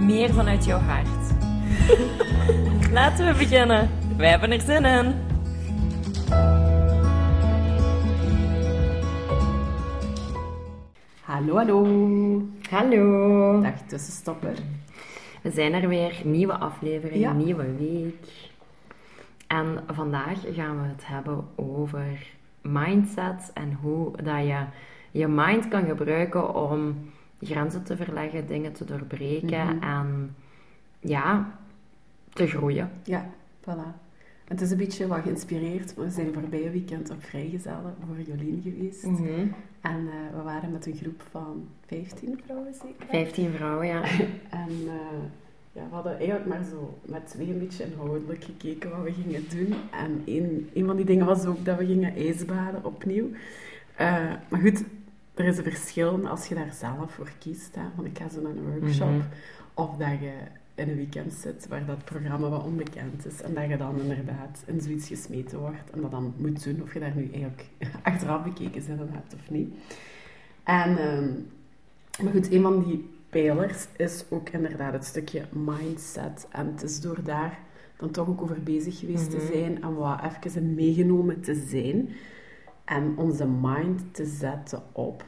meer vanuit jouw hart. Laten we beginnen. Wij hebben er zin in. Hallo, hallo. Hallo. Dag tussenstopper. We zijn er weer, nieuwe aflevering, Ja. nieuwe week. En vandaag gaan we het hebben over mindset en hoe dat je je mind kan gebruiken om grenzen te verleggen, dingen te doorbreken Mhm. en ja, te groeien. Ja, voilà. Het is een beetje wat geïnspireerd. We zijn voorbije weekend op vrijgezellen voor Jolien geweest. En eh, we waren met een groep van 15 vrouwen zeker. 15 vrouwen, ja. En eh, ja, we hadden eigenlijk maar zo met twee een beetje inhoudelijk gekeken wat we gingen doen. En een, een van die dingen was ook dat we gingen ijsbaden opnieuw. Eh, maar goed, er is een verschil als je daar zelf voor kiest. Hè, van ik ga zo naar een workshop. Mhm. Of dat je in een weekend zit waar dat programma wat onbekend is. En dat je dan inderdaad in zoiets gesmeten wordt. En dat dan moet doen. Of je daar nu eigenlijk achteraf bekeken zin in hebt of niet. En, ehm, maar goed, een van die pijlers is ook inderdaad het stukje mindset. En het is door daar dan toch ook over bezig geweest te Mhm. zijn en wat even in meegenomen te zijn. En onze mind te zetten op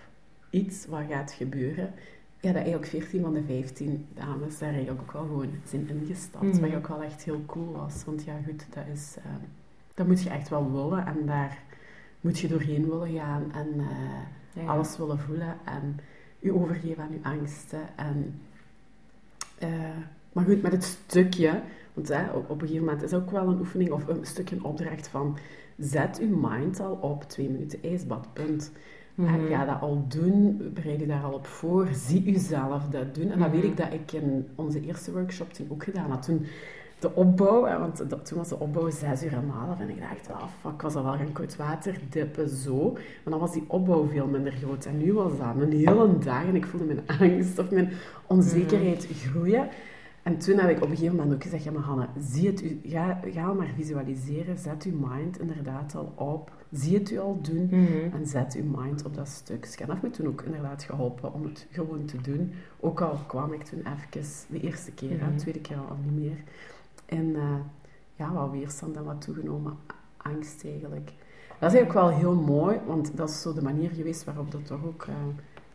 iets wat gaat gebeuren. Ja, dat eigenlijk 14 van de 15 dames daar eigenlijk ook wel gewoon zijn ingestapt. Mhm. Wat ook wel echt heel cool was. Want ja, goed, dat is... eh, dat moet je echt wel willen. En daar moet je doorheen willen gaan. En eh, Ja. alles willen voelen. En je overgeven aan je angsten. En, eh, maar goed, met het stukje... Want hè, op, op een gegeven moment is ook wel een oefening of een stukje opdracht van... Zet je mind al op twee minuten ijsbad, punt. Mhm. En ga dat al doen, bereid je daar al op voor, zie jezelf dat doen. En dat weet Mhm. ik dat ik in onze eerste workshop toen ook gedaan had. Toen de opbouw, want dat, toen was de opbouw zes uur en half. En ik dacht, ah, fuck, ik was al wel gaan koud water dippen, zo. Maar dan was die opbouw veel minder groot. En nu was dat een hele dag en ik voelde mijn angst of mijn onzekerheid groeien. En toen heb ik op een gegeven moment ook gezegd, ja maar zie het u, ga, ga maar visualiseren, zet uw mind inderdaad al op, zie het u al doen. Mhm. En zet uw mind op dat stuk. Scan heeft me toen ook inderdaad geholpen om het gewoon te doen. Ook al kwam ik toen even, de eerste keer, hè, Mhm. de tweede keer al niet meer. En eh, ja, wat weerstand en wat toegenomen angst eigenlijk. Dat is eigenlijk wel heel mooi, want dat is zo de manier geweest waarop dat toch ook eh,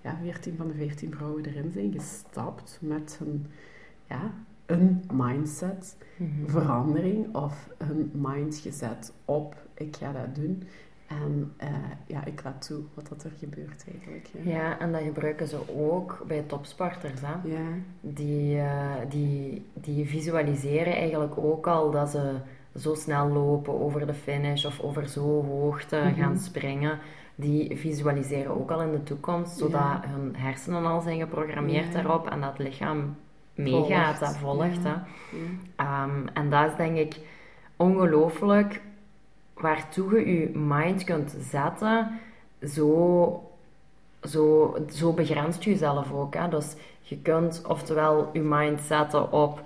ja, 14 van de 15 vrouwen erin zijn gestapt met hun, ja, een mindset Mhm. verandering of hun mind gezet op ik ga dat doen. En eh, ja, ik laat toe wat dat er gebeurt eigenlijk. Ja. Ja, en dat gebruiken ze ook bij topsporters. Hè? Ja. Die, eh, die, die visualiseren eigenlijk ook al dat ze zo snel lopen over de finish of over zo'n hoogte Mhm. gaan springen. Die visualiseren ook al in de toekomst, zodat Ja. hun hersenen al zijn geprogrammeerd daarop en dat lichaam meegaat, dat volgt. Ja. Hè? Ehm, en dat is denk ik ongelooflijk waartoe je je mind kunt zetten, zo, zo, zo begrenst je jezelf ook. Hè? Dus je kunt oftewel je mind zetten op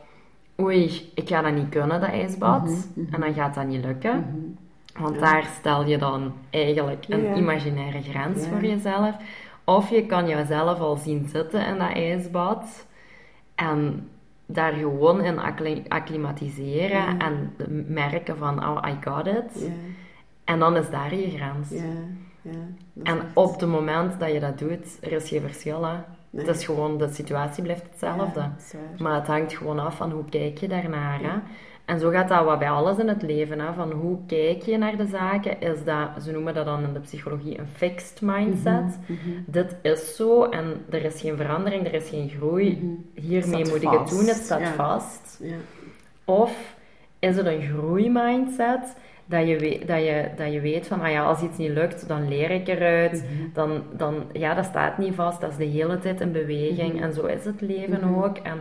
oei, ik ga dat niet kunnen, dat ijsbad. Mhm, mhm. En dan gaat dat niet lukken. Mhm. Want Ja. daar stel je dan eigenlijk een Ja. imaginaire grens Ja. voor jezelf. Of je kan jezelf al zien zitten in dat ijsbad en daar gewoon in accli- acclimatiseren Ja. en merken van, oh, I got it. Ja. En dan is daar je grens. Ja. En echt- op het moment dat je dat doet, er is geen verschil. Hè? Nee. Het is gewoon, de situatie blijft hetzelfde. Ja. Maar het hangt gewoon af van hoe kijk je daarnaar. Hè? En zo gaat dat wat bij alles in het leven. Hè? Van hoe kijk je naar de zaken? Is dat, ze noemen dat dan in de psychologie een fixed mindset. Mhm. Dit is zo en er is geen verandering, er is geen groei. Mhm. Hiermee moet ik het doen, het staat Ja. vast. Ja. Of is het een groeimindset dat je, weet, dat, je, dat je weet van, ah ja, als iets niet lukt, dan leer ik eruit. Mhm. Dan, dan, ja, dat staat niet vast, dat is de hele tijd in beweging. Mhm. En zo is het leven Mhm. ook. En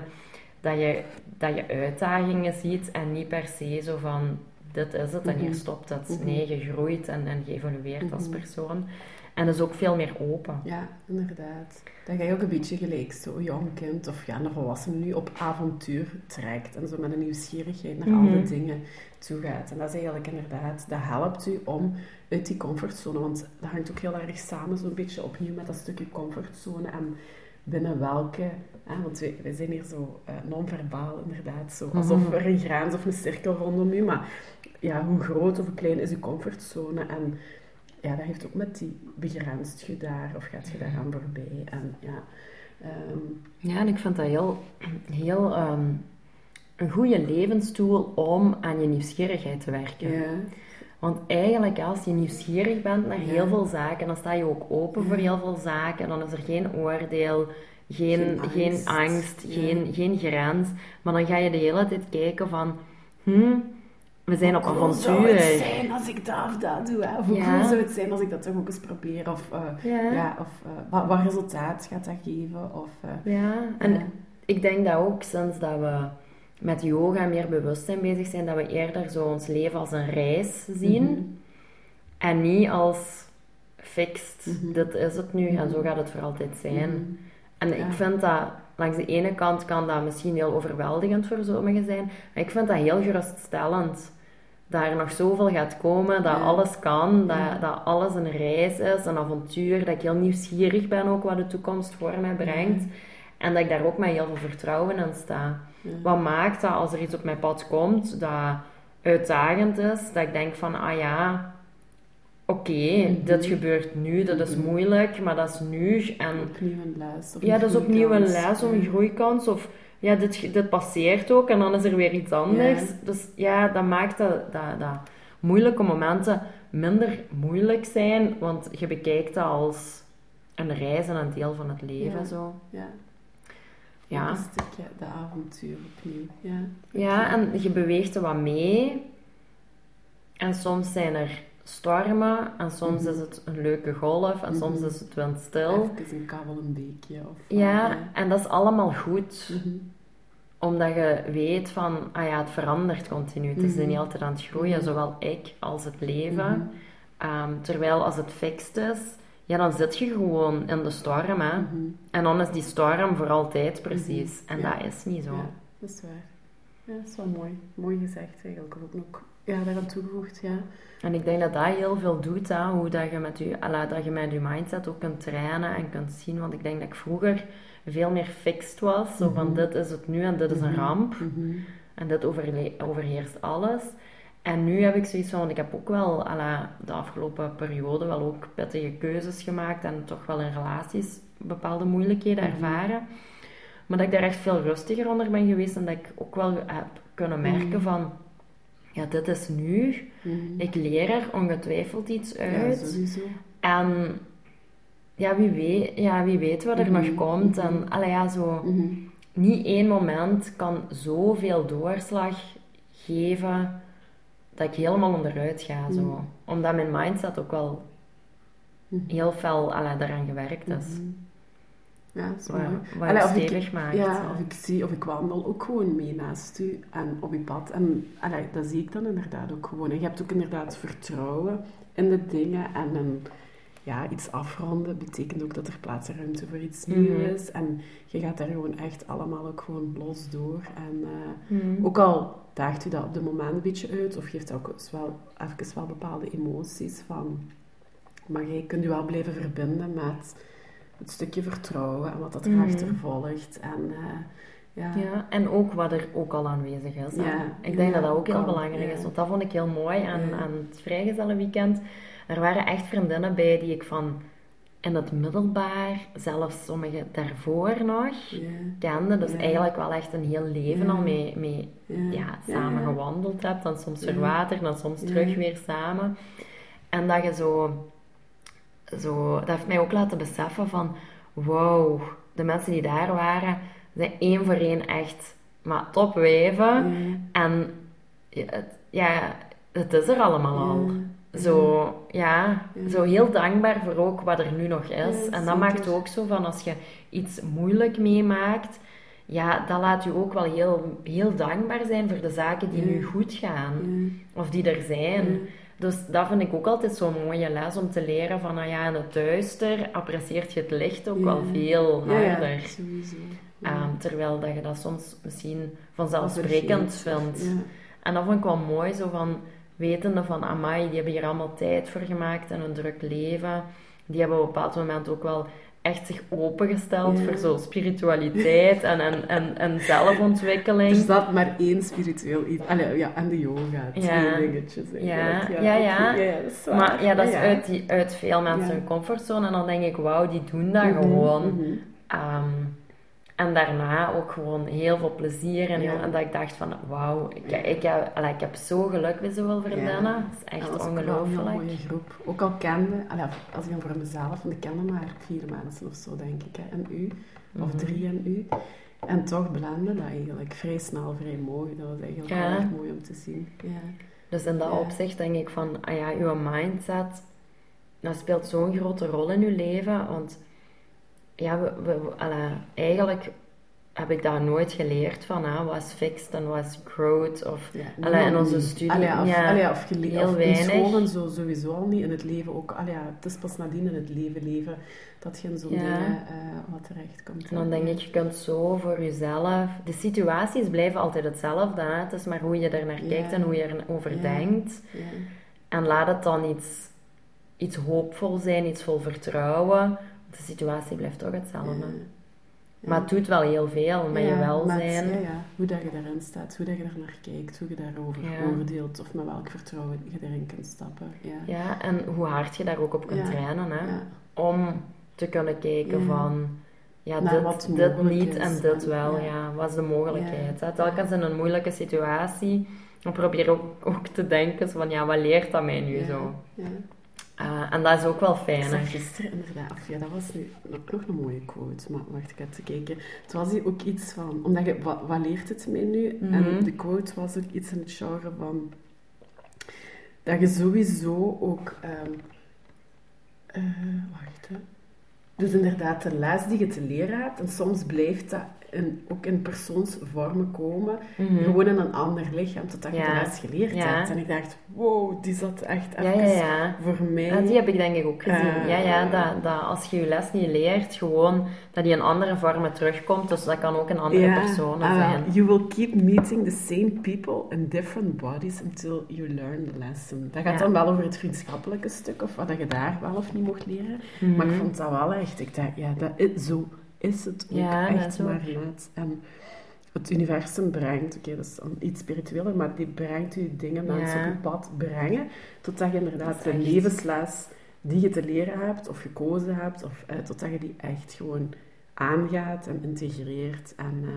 dat je, dat je uitdagingen ziet en niet per se zo van dit is het en hier stopt het. Nee, je groeit en, en je evolueert als persoon. En dat is ook veel meer open. Ja, inderdaad. Dat jij ook een beetje gelijk zo'n jong kind of ja, een volwassene nu op avontuur trekt en zo met een nieuwsgierigheid naar Mhm. alle dingen toe gaat. En dat is eigenlijk inderdaad, dat helpt u om uit die comfortzone, want dat hangt ook heel erg samen zo'n beetje opnieuw met dat stukje comfortzone en binnen welke, hè, want wij, wij zijn hier zo eh, non-verbaal inderdaad, zo, alsof Mhm. er een grens of een cirkel rondom u, maar ja, hoe groot of hoe klein is uw comfortzone en ja, dat heeft ook met die begrenst je daar of gaat je daaraan voorbij. En ja, ehm, Ja, en ik vind dat heel, heel ehm, een goede levenstoel om aan je nieuwsgierigheid te werken. ja, Want eigenlijk, als je nieuwsgierig bent naar Ja. heel veel zaken, dan sta je ook open Ja. voor heel veel zaken. Dan is er geen oordeel, geen, Geen geen angst. geen, geen grens. Maar dan ga je de hele tijd kijken van, hm, we zijn op hoe cool zou het avontuur. zijn als ik dat of dat doe? Hè? Of hoe Ja. cool zou het zijn als ik dat toch ook eens probeer? Of, eh, Ja. ja, of eh, wat, wat resultaat gaat dat geven? Of, eh, Ja, en ik denk dat ook sinds dat we met yoga meer bewustzijn bezig zijn, dat we eerder zo ons leven als een reis zien. Mhm. En niet als fixed, Mhm. dit is het nu en zo gaat het voor altijd zijn. Mhm. En ik vind dat, langs de ene kant kan dat misschien heel overweldigend voor sommigen zijn, maar ik vind dat heel geruststellend. Dat er nog zoveel gaat komen, dat Ja. alles kan, dat, dat alles een reis is, een avontuur, dat ik heel nieuwsgierig ben ook wat de toekomst voor mij brengt. En dat ik daar ook met heel veel vertrouwen in sta. Ja. Wat maakt dat als er iets op mijn pad komt dat uitdagend is, dat ik denk van, ah ja, oké, Mhm. dit gebeurt nu, dat is Mhm. moeilijk, maar dat is nu. En Opnieuw een les. Of ja, dat is opnieuw een les of een groeikans. Of ja, dit, dit passeert ook en dan is er weer iets anders. Ja. Dus ja, dat maakt dat, dat, dat moeilijke momenten minder moeilijk zijn, want je bekijkt dat als een reis en een deel van het leven. Ja. Zo. Ja. Ja. Een stukje de avontuur opnieuw. Ja, ja, en je beweegt er wat mee. En soms zijn er stormen en soms Mhm. is het een leuke golf en soms Mhm. is het windstil. Even een kabbel een beekje. Of, Ja, en dat is allemaal goed. mhm. Omdat je weet van, ah ja, het verandert continu. Het is niet altijd aan het groeien, zowel ik als het leven. Ehm, terwijl als het fixed is, ja, dan zit je gewoon in de storm. Hè? En dan is die storm voor altijd precies. En Ja. dat is niet zo. Ja, dat is waar. Ja, dat is wel mooi. Mooi gezegd eigenlijk. Ook nog ja, daaraan toegevoegd, ja. En ik denk dat dat heel veel doet, hè? hoe dat je, met je, alla, dat je met je mindset ook kunt trainen en kunt zien. Want ik denk dat ik vroeger veel meer fixed was. Zo van, Mhm. dit is het nu en dit is een Mhm. ramp. Mhm. En dit overheerst alles. En nu heb ik zoiets van, want ik heb ook wel à la de afgelopen periode wel ook pittige keuzes gemaakt en toch wel in relaties bepaalde moeilijkheden Mhm. ervaren. Maar dat ik daar echt veel rustiger onder ben geweest en dat ik ook wel heb kunnen merken van, ja, dit is nu. Mhm. Ik leer er ongetwijfeld iets Ja, uit. sowieso. en ja, wie weet, ja, wie weet wat er Mhm. nog komt. Mhm. En allee, ja, zo Mhm. niet één moment kan zoveel doorslag geven dat ik helemaal onderuit ga. Zo. Omdat mijn mindset ook wel Mhm. heel fel allee, daaraan gewerkt is. Ja, Allee, of ik- maakt. Ja, of ik zie, of ik wandel ook gewoon mee naast u en op uw pad. En allee, dat zie ik dan inderdaad ook gewoon. En je hebt ook inderdaad vertrouwen in de dingen. En een, ja, iets afronden betekent ook dat er plaats en ruimte voor iets nieuws Mhm. is. En je gaat daar gewoon echt allemaal ook gewoon los door. En eh, Mhm. ook al daagt u dat op de moment een beetje uit, of geeft dat ook eens wel, even wel bepaalde emoties van... Maar je kunt je wel blijven verbinden met het stukje vertrouwen en wat dat Mhm. erachter volgt. En eh, ja, Ja, en ook wat er ook al aanwezig is. Ja, ik denk ja, dat dat ook heel belangrijk is. Want dat vond ik heel mooi aan, aan het vrijgezellenweekend. Er waren echt vriendinnen bij die ik van in het middelbaar, zelfs sommige daarvoor nog, kende. Dus eigenlijk wel echt een heel leven al mee, mee ja, samen gewandeld hebt. Dan soms verwaterd, dan soms terug weer samen. En dat je zo, zo... Dat heeft mij ook laten beseffen van... Wow, de mensen die daar waren, zijn één voor één echt... Maar topwijven. Ja. En ja, het, is er allemaal al. Zo, ja, zo heel dankbaar voor ook wat er nu nog is. Ja, en dat zeker. maakt ook zo van als je iets moeilijk meemaakt, ja, dat laat u ook wel heel, heel dankbaar zijn voor de zaken die nu goed gaan. Of die er zijn. Dus dat vind ik ook altijd zo'n mooie les om te leren van, nou ja, in het duister apprecieert je het licht ook Ja. wel veel Ja, ja, harder. sowieso. Ehm, terwijl dat je dat soms misschien vanzelfsprekend vindt. En dat vond ik wel mooi, zo van wetende van, amai, die hebben hier allemaal tijd voor gemaakt en een druk leven. Die hebben op een bepaald moment ook wel echt zich opengesteld Ja. voor zo spiritualiteit en, en, en, en zelfontwikkeling. Er staat maar één spiritueel iets. Allee, ja, en de yoga. Twee Ja. dingetjes Ja, eigenlijk. ja, ja. ja, dat is waar. Maar ja, dat is ja. Uit, die, uit veel mensen Ja. hun comfortzone. En dan denk ik, wauw, die doen dat Mhm, gewoon. mhm. Ehm, en daarna ook gewoon heel veel plezier. En, heel- Ja. en dat ik dacht van, wauw, ik, ik, heb, allee, ik heb zo geluk met zoveel vriendinnen. Ja. Dat is echt dat wel een ongelooflijk. mooie groep. Ook al kende, allee, als ik dan voor mezelf, want ik kende maar vier mensen of zo, denk ik. Hè. En u, of Mhm. drie en u. En toch blende dat eigenlijk vrij snel, vrij mooi. Dat was eigenlijk Ja. heel erg mooi om te zien. Ja. Dus in dat opzicht denk ik van, ah ja, uw mindset, dat speelt zo'n grote rol in uw leven. Want ja, we, eigenlijk heb ik daar nooit geleerd van, hè, wat is fixed en wat is growth. Of, Ja, in onze studie, Allee, of, ja, allee, of, gele- heel of in weinig. scholen zo, sowieso al niet. In het leven ook. Allee, het is pas nadien in het leven leven dat je in zo'n Ja. dingen eh, wat terecht komt. En dan denk ik, je kunt zo voor jezelf... De situaties blijven altijd hetzelfde. Hè? Het is maar hoe je er naar Ja. kijkt en hoe je erover denkt. En laat het dan iets, iets hoopvol zijn, iets vol vertrouwen. De situatie blijft toch hetzelfde. Ja. Maar het doet wel heel veel met je welzijn. met- ja, ja. Hoe dat je daarin staat, hoe dat je er naar kijkt, hoe je daarover oordeelt of met welk vertrouwen je erin kunt stappen. Ja. Ja, en hoe hard je daar ook op kunt trainen. Hè? Om te kunnen kijken van... Ja, dit, dit niet is. en dit wel. ja. Wat is de mogelijkheid? Hè? Telkens in een moeilijke situatie... Dan probeer ook, ook te denken van... Ja, wat leert dat mij nu Ja. zo? Ja. Eh, en dat is ook wel Ik fijn. zag gisteren inderdaad, of ja, dat was nu nog, nog een mooie quote, maar wacht, ik heb te kijken. Het was hier ook iets van, omdat je, wat, wat leert het mij nu? Mhm. En de quote was ook iets in het genre van, dat je sowieso ook, ehm, eh, wacht hè. Dus inderdaad, de les die je te leren hebt, en soms blijft dat in, ook in persoonsvormen komen, Mhm. gewoon in een ander lichaam, totdat je de les geleerd Ja. hebt. En ik dacht, wow, die zat echt even ja, ja. voor mij. Ja, die heb ik denk ik ook gezien. Eh, ja, ja, dat, dat als je je les niet leert, gewoon dat die in andere vormen terugkomt. Dus dat kan ook in andere Ja, personen ah, zijn. You will keep meeting the same people in different bodies until you learn the lesson. Dat gaat dan wel over het vriendschappelijke stuk, of wat je daar wel of niet mocht leren. Maar ik Mhm. vond dat wel echt, ik dacht, ja, dat is, zo is het ook Ja, echt ook. maar. En het universum brengt, oké, dat is iets spiritueler, maar die brengt u dingen, mensen Ja. op uw pad brengen, totdat je inderdaad de echt- levensles die je te leren hebt, of gekozen hebt, of eh, totdat je die echt gewoon aangaat en integreert. En, eh,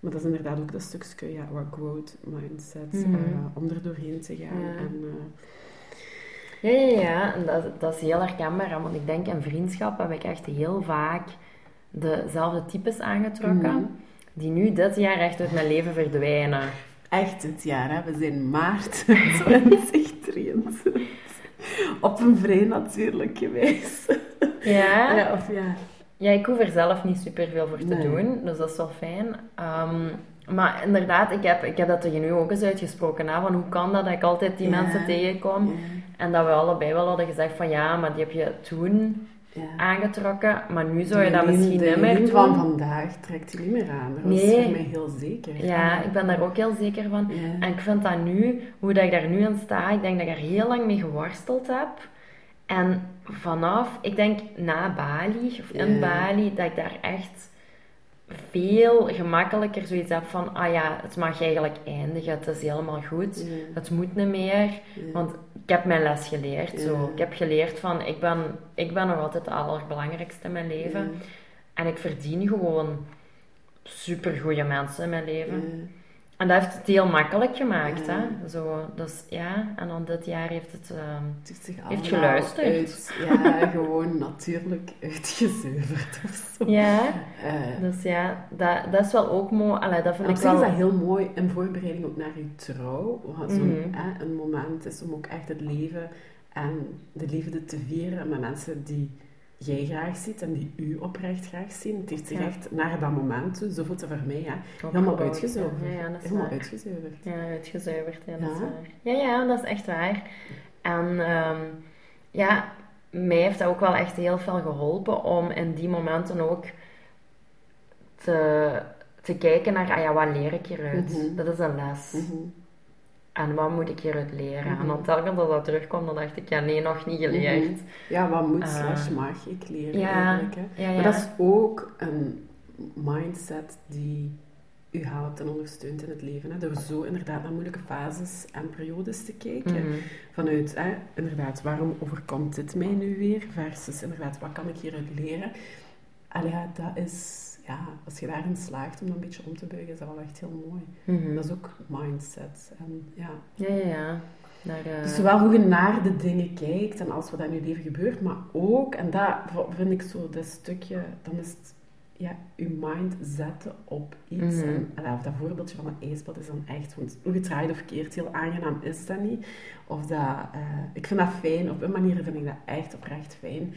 maar dat is inderdaad ook dat stukje, ja, wat growth mindset, Mhm. eh, om er doorheen te gaan. Ja. En, Ja, ja, ja. En dat, dat is heel herkenbaar. Want ik denk in vriendschap heb ik echt heel vaak dezelfde types aangetrokken. Mhm. Die nu dit jaar echt uit mijn leven verdwijnen. Echt dit jaar, hè? we zijn maart 2023. Op een vrij natuurlijke wijze. Ja, Ja, of ja. Ja, ik hoef er zelf niet superveel voor te Nee. doen, dus dat is wel fijn. Ehm, maar inderdaad, ik heb, ik heb dat tegen u ook eens uitgesproken. Hè, van hoe kan dat dat ik altijd die Ja. mensen tegenkom? En dat we allebei wel hadden gezegd van ja, maar die heb je toen ja. aangetrokken, maar nu zou je dat misschien niet meer doen. van vandaag trekt hij niet meer aan. Dat Nee. voor mij heel zeker. Ja, ik ben daar ook heel zeker van. En ik vind dat nu, hoe dat ik daar nu in sta, ik denk dat ik er heel lang mee geworsteld heb. En vanaf, ik denk na Bali, of in. Bali, dat ik daar echt veel gemakkelijker zoiets heb van, ah ja, het mag eigenlijk eindigen, het is helemaal goed. Ja. Het moet niet meer, Ja. want ik heb mijn les geleerd. Zo. Ik heb geleerd van, ik ben, ik ben nog altijd het allerbelangrijkste in mijn leven. En ik verdien gewoon supergoeie mensen in mijn leven. En dat heeft het heel makkelijk gemaakt, Ja. hè. Zo, dus ja, en dan dit jaar heeft het... ehm, Het heeft geluisterd. Uit, ja, gewoon natuurlijk uitgezeuverd of zo. ja, Eh, dus ja, dat, dat is wel ook mooi. Allee, dat vind ik wel... is dat heel mooi in voorbereiding ook naar je trouw. Wat zo'n Mhm. hè, een moment is om ook echt het leven en de liefde te vieren met mensen die jij graag ziet en die u oprecht graag zien. Het heeft zich Ja. echt naar dat moment, toe, zo voelt het voor mij, hè, helemaal uitgezuiverd. Ja, ja, dat is helemaal waar. uitgezuiverd. Ja, uitgezuiverd, ja, dat Ja. is waar. Ja, ja, dat is echt waar. En ehm, ja, mij heeft dat ook wel echt heel veel geholpen om in die momenten ook te, te kijken naar, ah ja, wat leer ik hieruit? Mhm. Dat is een les. Mhm. En wat moet ik hieruit leren? Mhm. En dan telkens als dat terugkwam, dan dacht ik, ja, nee, nog niet geleerd. Mhm. Ja, wat moet Eh, slash mag ik leren ja, eigenlijk. Hè? Ja, ja. Maar dat is ook een mindset die u helpt en ondersteunt in het leven. Hè? Door zo inderdaad naar moeilijke fases en periodes te kijken. Mhm. Vanuit, hè, inderdaad, waarom overkomt dit mij nu weer? Versus, inderdaad, wat kan ik hieruit leren? Allee, ja, dat is... Ja, als je daarin slaagt om dat een beetje om te buigen, is dat wel echt heel mooi. Mhm. Dat is ook mindset. En, ja. Ja, ja, ja. Daar, eh, Dus zowel hoe je naar de dingen kijkt en als wat in je leven gebeurt, maar ook, en dat vind ik zo, dat stukje, dan is het ja, je mind zetten op iets. En of dat voorbeeldje van een ijsbad is dan echt, want hoe gedraaid of keert, heel aangenaam is dat niet. Of dat, eh, ik vind dat fijn, op een manier vind ik dat echt oprecht fijn.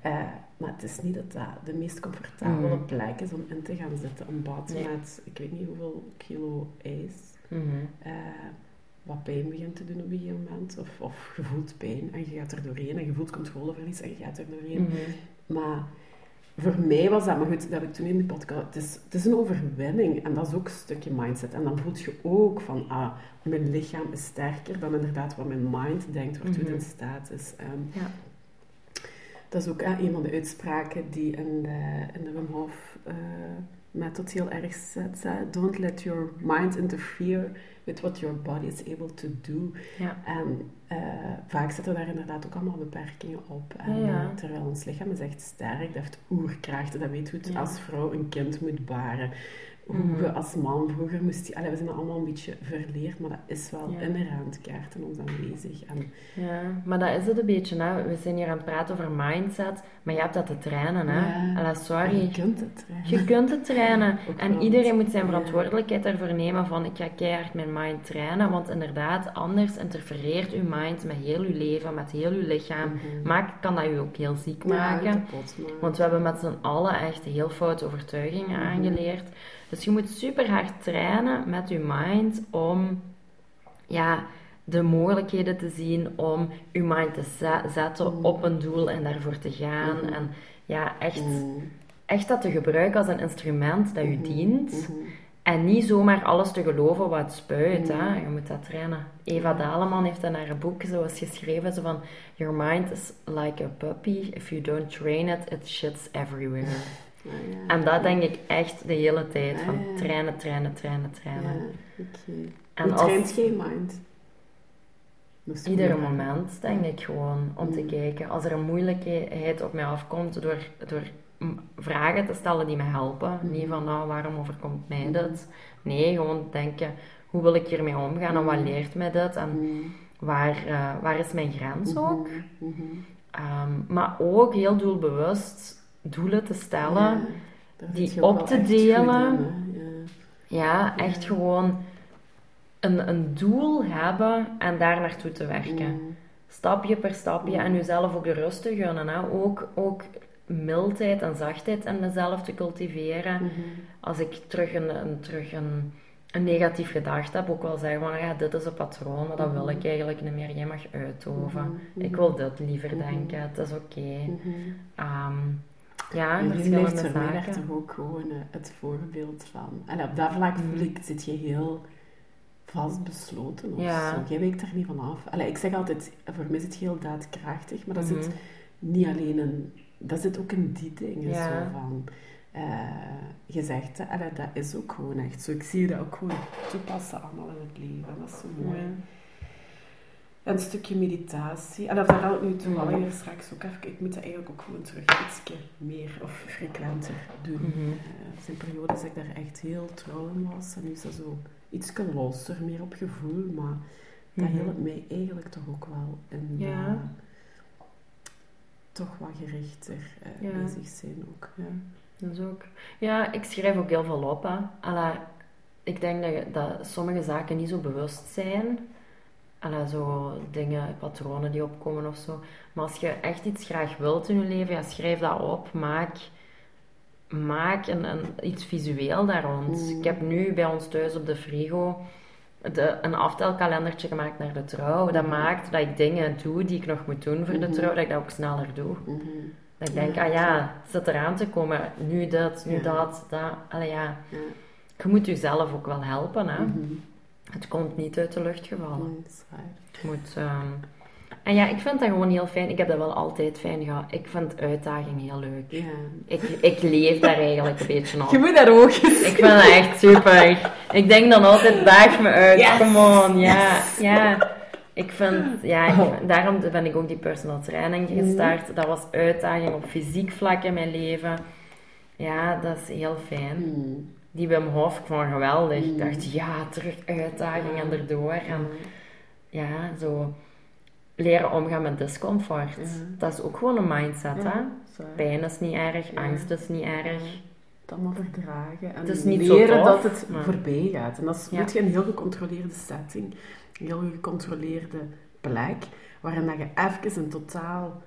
Eh, maar het is niet dat dat de meest comfortabele Mhm. plek is om in te gaan zitten. Een bad Nee. met, ik weet niet hoeveel kilo ijs mhm. eh, wat pijn begint te doen op een gegeven moment. Of, of je voelt pijn en je gaat er doorheen. En je voelt controleverlies en je gaat er doorheen. Mhm. Maar voor mij was dat, maar goed, dat heb ik toen in de podcast. Het is, het is een overwinning en dat is ook een stukje mindset. En dan voel je ook van, ah, mijn lichaam is sterker dan inderdaad wat mijn mind denkt, waartoe Mhm. het in staat is. Ehm, Ja. dat is ook eh, een van de uitspraken die in de, in de Wim Hof eh, method heel erg zet. Don't let your mind interfere with what your body is able to do. Ja. En eh, vaak zitten daar inderdaad ook allemaal beperkingen op. En, Ja, eh, terwijl ons lichaam is echt sterk, dat heeft oerkrachten, dat weet hoe het Ja. als vrouw een kind moet baren. Hoe Mhm. je als man vroeger moest... je- Allee, we zijn dat allemaal een beetje verleerd, maar dat is wel Ja. inherent kaart in ons aanwezig. En, Ja, maar dat is het een beetje. Hè. We zijn hier aan het praten over mindset, maar je hebt dat te trainen. Hè. Ja. Sorry. je kunt het trainen. Je kunt het trainen. En iedereen moet zijn verantwoordelijkheid ervoor nemen van ik ga keihard mijn mind trainen. Want inderdaad, anders interfereert uw mind met heel uw leven, met heel uw lichaam. Mhm. Maakt, kan dat u ook heel ziek Ja, maken. Want we hebben met z'n allen echt heel foute overtuigingen Mhm. aangeleerd. Dus je moet super hard trainen met je mind om ja, de mogelijkheden te zien om je mind te ze- zetten Mhm. op een doel en daarvoor te gaan. Mhm. En ja, echt, Mhm. echt dat te gebruiken als een instrument dat je Mhm. dient. En niet zomaar alles te geloven wat spuit. Hè? Je moet dat trainen. Eva Daleman heeft in haar boek zoals geschreven: zo van, Your mind is like a puppy. If you don't train it, it shits everywhere. Ah, ja. En dat denk ik echt de hele tijd. Van Ah, ja. trainen, trainen, trainen, Ja, trainen. oké. En Hoe als- traint geen mind? Is Ieder moment denk ik gewoon om te Mm. kijken. Als er een moeilijkheid op mij afkomt door, door mm, vragen te stellen die me helpen. Mhm. Niet van nou, waarom overkomt mij Mhm. dit? Nee, gewoon denken hoe wil ik hiermee omgaan en wat Mhm. leert mij dit? En Mhm. waar, eh, waar is mijn grens ook? Ehm, maar ook heel doelbewust doelen te stellen. Ja, die op te delen. Ja. Ja, echt gewoon een, een doel hebben en daar naartoe te werken. Mhm. Stapje per stapje Mm. en jezelf ook de rust te gunnen. Hè? Ook, ook mildheid en zachtheid in mezelf te cultiveren. Mhm. Als ik terug een, een, terug een, een negatief gedachte heb, ook wel zeggen van ja, dit is een patroon, maar dat wil ik eigenlijk niet meer. Jij mag uitoven. Mhm. Ik wil dit liever Mhm. denken, het is oké. Mhm. Ehm, ja, En jullie verschillende voor mij toch ook gewoon eh, het voorbeeld van. En op dat vlak voel Mhm. ik, zit je heel vastbesloten of Ja. zo. Jij wijkt er niet van af. Allee, ik zeg altijd, voor mij zit het heel daadkrachtig, maar dat Mhm. zit niet alleen in... Dat zit ook in die dingen, Ja. zo van... eh gezegd, hè. Allee, dat is ook gewoon echt zo. Ik zie je dat ook gewoon toepassen allemaal in het leven. Dat is zo mooi. Ja. En een stukje meditatie. En dat daar ik nu toevallig Mhm. straks ook even... Ik moet dat eigenlijk ook gewoon terug ietsje meer of frequenter doen. Mhm. Eh, er zijn periodes dat ik daar echt heel trouw in was. En nu is dat zo iets losser, meer op gevoel. Maar dat Mhm. hielp mij eigenlijk toch ook wel in Ja. toch wat gerichter Ja. bezig zijn ook. Ja. Dat is ook. Ja, ik schrijf ook heel veel op. Hè. Alla, ik denk dat, dat sommige zaken niet zo bewust zijn. alla, zo dingen, patronen die opkomen of zo. Maar als je echt iets graag wilt in je leven, ja, schrijf dat op. Maak, maak een, iets visueel daar rond. Mm. Ik heb nu bij ons thuis op de frigo de, een aftelkalendertje gemaakt naar de trouw. Dat maakt dat ik dingen doe die ik nog moet doen voor de Mhm. trouw, dat ik dat ook sneller doe. Mhm. Dat ik denk, Ja, ah ja, zit eraan te komen. Nu dat, nu Ja. dat, dat. Allee, ja. Ja. Je moet jezelf ook wel helpen, hè. Mhm. Het komt niet uit de lucht gevallen. Je moet... ehm, En ja, ik vind dat gewoon heel fijn. Ik heb dat wel altijd fijn gehad. Ik vind uitdaging heel leuk. Ja. Ik, ik leef daar eigenlijk een beetje op. Je moet dat ook eens Ik vind dat echt super. Ik denk dan altijd, daag me uit. Yes! Come on. Ja, Yes! ja. Ik vind, ja, ik- Oh. daarom ben ik ook die personal training gestart. Dat was uitdaging op fysiek vlak in mijn leven. Ja, dat is heel fijn. Mm. Die Wim Hof, ik vond het geweldig. Ik Mm. dacht, ja, terug uitdaging en erdoor. En ja, zo leren omgaan met discomfort. Ja. Dat is ook gewoon een mindset, hè? Ja, dat. Pijn is niet erg, Ja. angst is niet erg. Het allemaal verdragen. En Het is niet zo leren tof, dat het maar- voorbij gaat. En dat is weet je, een heel gecontroleerde setting. Een heel gecontroleerde plek. Waarin dat je even een totaal...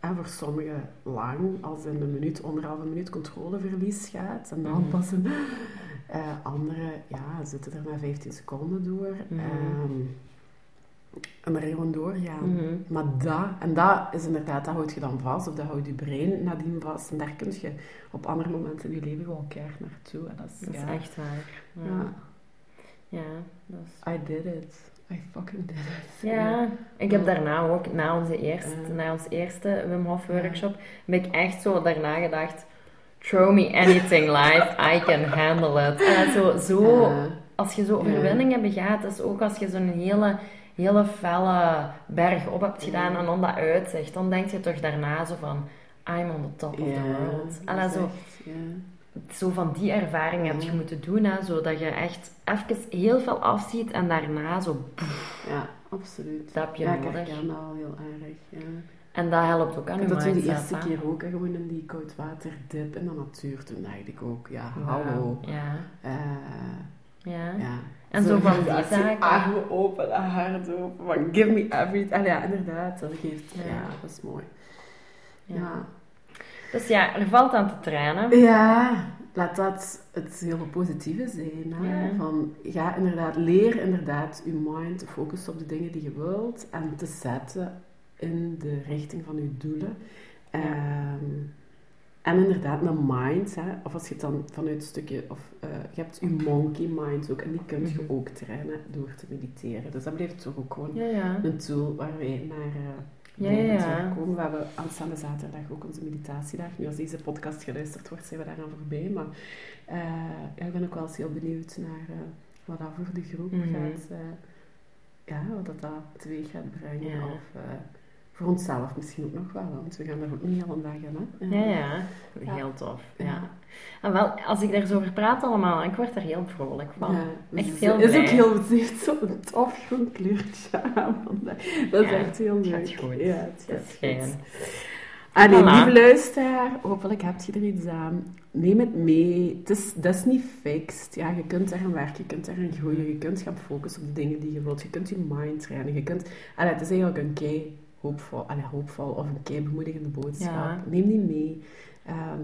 En voor sommigen lang, als in een minuut, anderhalve minuut controleverlies gaat. En dan Mhm. pas een... eh, anderen ja, zitten er na 15 seconden door. Mhm. Ehm, en er gewoon doorgaan. Mhm. Maar dat, en dat is inderdaad, dat houdt je dan vast, of dat houdt je brein nadien vast. En daar kun je op andere momenten in je leven gewoon keihard naartoe. En dat is, Dat is echt waar. Ja, ja, ja dat is... I did it. I fucking did it. Ja, ik heb daarna ook, na onze eerste, na ons eerste Wim Hof workshop, ben ik echt zo daarna gedacht, throw me anything life, I can handle it. En zo, zo als je zo overwinningen begaat, is ook als je zo'n hele, hele felle berg op hebt gedaan Ja. en dan dat uitzicht, dan denk je toch daarna zo van, I'm on the top of the world. zo, ja. zo van die ervaring heb je Ja. moeten doen, hè, zodat je echt even heel veel afziet en daarna zo, ja, absoluut. dat heb je ja, nodig. dat al heel erg. Ja. En dat helpt ook aan je dat toen de eerste keer ook, hè, gewoon in die koudwaterdip in de natuur, toen dacht ik ook, ja, Ja, hallo. Ja, Eh, ja. ja. En zo van die zaken. Armen open, en hart open, van give me everything. En ja, inderdaad, dat geeft, ja, Ja. dat is mooi. Ja. Ja. Dus ja, er valt aan te trainen. Ja, laat dat het heel positieve zijn. Hè? Ja. Van, ja, inderdaad, leer inderdaad je mind te focussen op de dingen die je wilt en te zetten in de richting van je doelen. Ehm, en inderdaad, een mind, hè, of als je het dan vanuit een stukje, of eh, je hebt je monkey mind ook, en die kun je Mhm. ook trainen door te mediteren. Dus dat blijft toch ook gewoon Ja, ja. een tool waar wij naar eh Ja, ja. terugkomen. We hebben aanstaande zaterdag ook onze meditatiedag. Nu, als deze podcast geluisterd wordt, zijn we daaraan voorbij. Maar eh, ja, ik ben ook wel eens heel benieuwd naar wat dat voor de groep Mhm. gaat... ja, wat dat, dat teweeg gaat brengen. Of voor onszelf misschien ook nog wel, want we gaan daar ook niet heel dag in. Hè? Ja, ja. Ja. Heel tof. Ja. En wel, als ik daar zo over praat allemaal, ik word er heel vrolijk van. Ja, Echt dus heel Het is ook blij. heel... Zo'n tof groen kleurtje aan vandaag. Dat is echt heel het leuk. gaat goed. Ja, het gaat is fijn. goed. Allee, Voilà. lieve luisteraar, hopelijk heb je er iets aan. Neem het mee. Het is, dat is niet fixed. Ja, je kunt daaraan werken, je kunt daaraan groeien, je kunt gaan focussen op de dingen die je wilt. Je kunt je mind trainen. Je kunt, allee, het is eigenlijk een kei hoopvol, allee, hoopvol of een kei bemoedigende boodschap. Ja. Neem die mee. Ehm,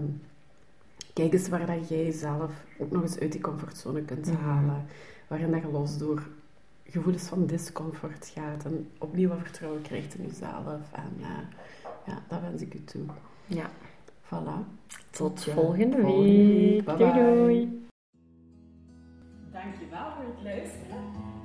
kijk eens waar dat jij jezelf ook nog eens uit die comfortzone kunt Mhm. halen. Waarin dat je los door gevoelens van discomfort gaat en opnieuw wat vertrouwen krijgt in jezelf. En eh, ja, dat wens ik u toe. Ja. Voilà. Tot eh, volgende volgende week. Bye Doei bye. doei. Dankjewel voor het luisteren.